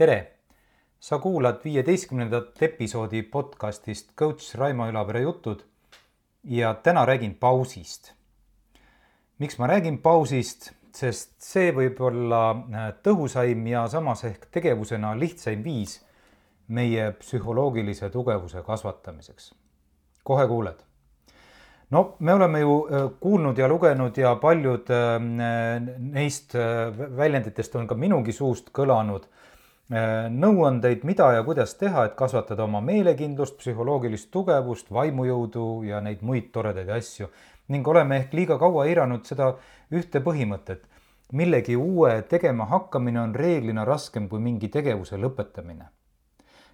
tere! sa kuulad viieteistkümnendat episoodi podcastist coach Raimo Ülavere jutud ja täna räägin pausist. miks ma räägin pausist, sest see võib olla äh, tõhusaim ja samas ehk tegevusena lihtsaim viis meie psühholoogilise tugevuse kasvatamiseks. kohe kuuled no me oleme ju äh, kuulnud ja lugenud ja paljud äh, neist väljenditest on ka minugi suust kõlanud nõuandeid, mida ja kuidas teha, et kasvatada oma meelekindlust, psühholoogilist tugevust, vaimujõudu ja neid muid toredaid asju. ning oleme ehk liiga kaua eiranud seda ühte põhimõtet. millegi uue tegema hakkamine on reeglina raskem kui mingi tegevuse lõpetamine.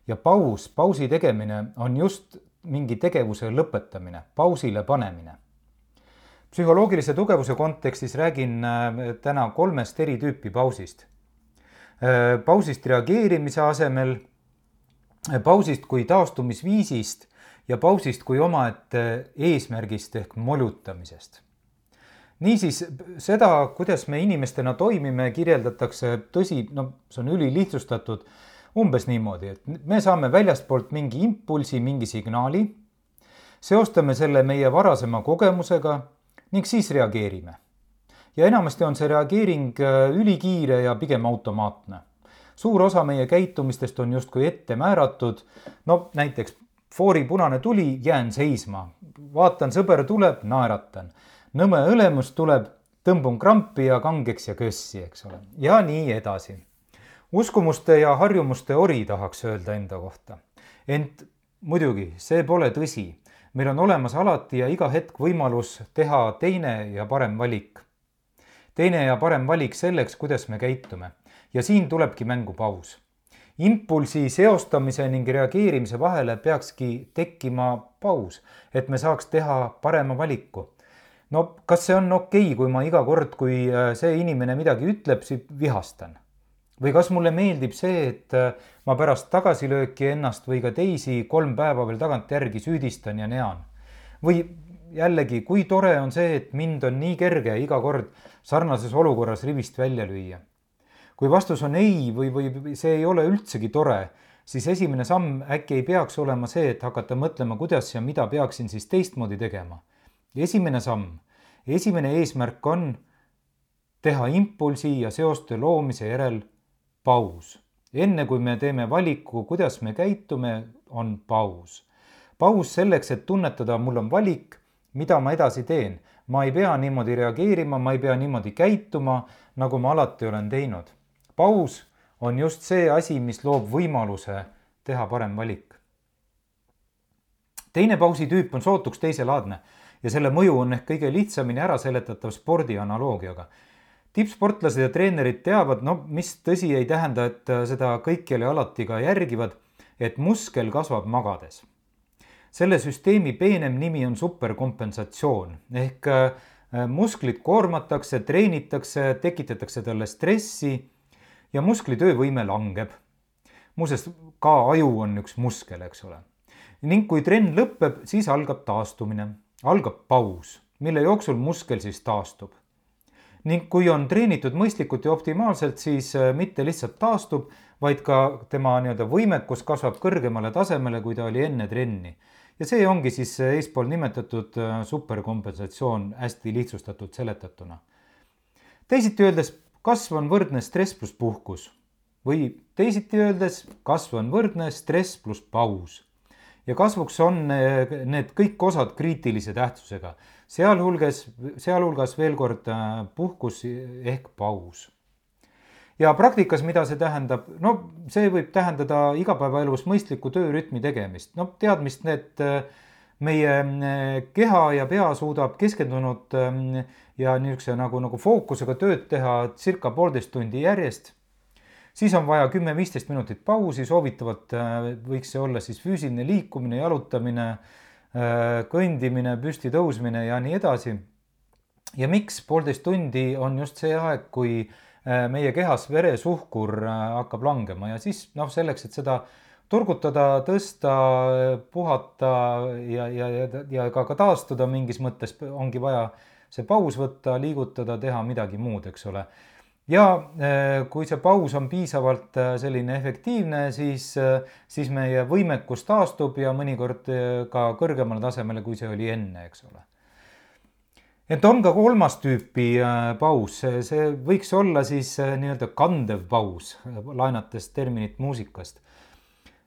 ja paus, pausi tegemine on just mingi tegevuse lõpetamine, pausile panemine. psühholoogilise tugevuse kontekstis räägin äh, täna kolmest eri tüüpi pausist. Äh, pausist reageerimise asemel, äh, pausist kui taastumisviisist ja pausist kui omaette eesmärgist ehk molutamisest niisiis seda, kuidas me inimestena toimime, kirjeldatakse, tõsi, no see on ülilihtsustatud umbes niimoodi, et me saame väljastpoolt mingi impulsi, mingi signaali, seostame selle meie varasema kogemusega ning siis reageerime. Ja enamasti on see reageering äh, ülikiire ja pigem automaatne. suur osa meie käitumistest on justkui ette määratud, no näiteks foori punane tuli, jään seisma, vaatan, sõber tuleb, naeratan. nõme õlemus tuleb, tõmbun krampi ja kangeks ja kössi, eks ole, ja nii edasi uskumuste ja harjumuste ori tahaks öelda enda kohta. ent muidugi, see pole tõsi. meil on olemas alati ja iga hetk võimalus teha teine ja parem valik. Teine ja parem valik selleks, kuidas me käitume. ja siin tulebki mängu paus. impulsi seostamise ning reageerimise vahele peakski tekkima paus, et me saaks teha parema valiku no kas see on okei okay,, kui ma iga kord, kui äh, see inimene midagi ütleb, siis vihastan või kas mulle meeldib see, et äh, ma pärast tagasilööki ennast või ka teisi kolm päeva veel tagantjärgi süüdistan ja nean? Või jällegi, kui tore on see, et mind on nii kerge iga kord sarnases olukorras rivist välja lüüa? kui vastus on ei või, või see ei ole üldsegi tore, siis esimene samm äkki ei peaks olema see, et hakata mõtlema, kuidas ja mida peaksin siis teistmoodi tegema. esimene samm, esimene eesmärk on teha impulsi ja seoste loomise järel paus. enne kui me teeme valiku, kuidas me käitume, on paus. Paus selleks, et tunnetada, mul on valik, mida ma edasi teen. ma ei pea niimoodi reageerima, ma ei pea niimoodi käituma, nagu ma alati olen teinud. paus on just see asi, mis loob võimaluse teha parem valik. teine pausi tüüp on sootuks teiselaadne ja selle mõju on ehk kõige lihtsamini ära seletatav spordi analoogiaga tippsportlased ja treenerid teavad, no mis tõsi ei tähenda, et seda kõikjal ja alati ka järgivad, et muskel kasvab magades. Selle süsteemi peenem nimi on superkompensatsioon ehk äh, musklit koormatakse, treenitakse, tekitatakse talle stressi ja muskli töövõime langeb. muuseas, ka aju on üks muskel, eks ole. ning kui trenn lõpeb, siis algab taastumine, algab paus, mille jooksul muskel siis taastub ning kui on treenitud mõistlikult ja optimaalselt, siis äh, mitte lihtsalt taastub, vaid ka tema nii-öelda võimekus kasvab kõrgemale tasemele, kui ta oli enne trenni. Ja see ongi siis eespool nimetatud äh, superkompensatsioon hästi lihtsustatult seletatuna. teisiti öeldes, kasv on võrdne stress pluss puhkus või teisiti öeldes, kasv on võrdne stress pluss paus ja kasvuks on eh, need kõik osad kriitilise tähtsusega, sealhulgas, sealhulgas veel kord äh, puhkus ehk paus. Ja praktikas, mida see tähendab, no see võib tähendada igapäevaelus mõistliku töörütmi tegemist, no teadmist, et äh, meie äh, keha ja pea suudab keskendunud ähm, ja niisuguse nagu, nagu fookusega tööd teha circa poolteist tundi järjest siis on vaja kümme-viisteist minutit pausi, soovitavalt äh, võiks see olla siis füüsiline liikumine, jalutamine, äh, kõndimine, püsti tõusmine ja nii edasi. ja miks poolteist tundi on just see aeg, kui äh, meie kehas veresuhkur hakkab langema ja siis noh, selleks, et seda turgutada, tõsta, puhata ja, ja, ja, ja ka, ka taastuda mingis mõttes ongi vaja see paus võtta, liigutada, teha midagi muud, eks ole. Ja kui see paus on piisavalt selline efektiivne, siis, siis meie võimekus taastub ja mõnikord ka kõrgemale tasemele, kui see oli enne, eks ole et on ka kolmas tüüpi paus, see võiks olla siis nii-öelda kandev paus, laenates terminit muusikast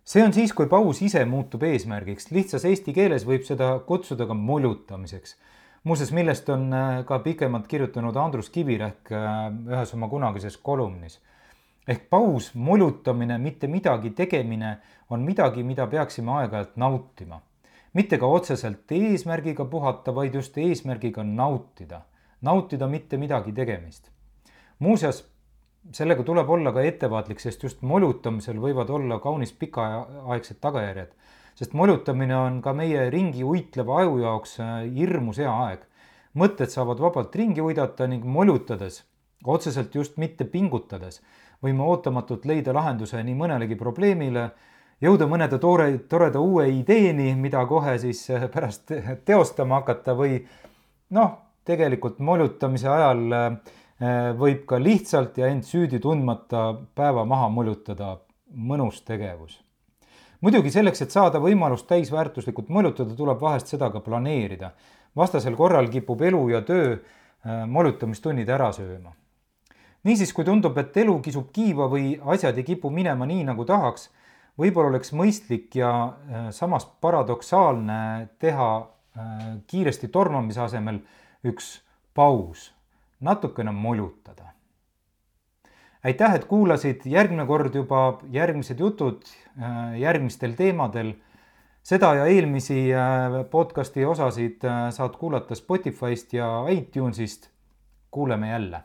see on siis, kui paus ise muutub eesmärgiks, lihtsas eesti keeles võib seda kutsuda ka molutamiseks. muuseas, millest on äh, ka pikemalt kirjutanud Andrus Kivirähk äh, ühes oma kunagises kolumnis. ehk paus, molutamine, mitte midagi tegemine on midagi, mida peaksime aeg-ajalt nautima. Mitte ka otseselt eesmärgiga puhata, vaid just eesmärgiga nautida. nautida mitte midagi tegemist. muuseas sellega tuleb olla ka ettevaatlik, sest just molutamisel võivad olla kaunis pikaaegsed tagajärjed. sest molutamine on ka meie ringi uitleva aju jaoks äh, hirmus hea aeg. mõtted saavad vabalt ringi uidata ning molutades, otseselt just mitte pingutades, võime ootamatult leida lahenduse nii mõnelegi probleemile, jõuda mõnede toore, toreda uue ideeni, mida kohe siis äh, pärast teostama hakata või noh, tegelikult molutamise ajal Äh, võib ka lihtsalt ja end süüdi tundmata päeva maha mõlutada, mõnus tegevus. muidugi selleks, et saada võimalust täisväärtuslikult mõlutada, tuleb vahest seda ka planeerida. vastasel korral kipub elu ja töö äh, molutamistunnid ära sööma. niisiis, kui tundub, et elu kisub kiiva või asjad ei kipu minema nii, nagu tahaks, võib-olla oleks mõistlik ja äh, samas paradoksaalne teha kiiresti tormamise asemel üks paus natukene molutada. aitäh, et kuulasid, järgmine kord juba järgmised jutud äh, järgmistel teemadel. seda ja eelmisi äh, podcasti osasid äh, saad kuulata Spotify'st ja iTunes'ist. kuuleme jälle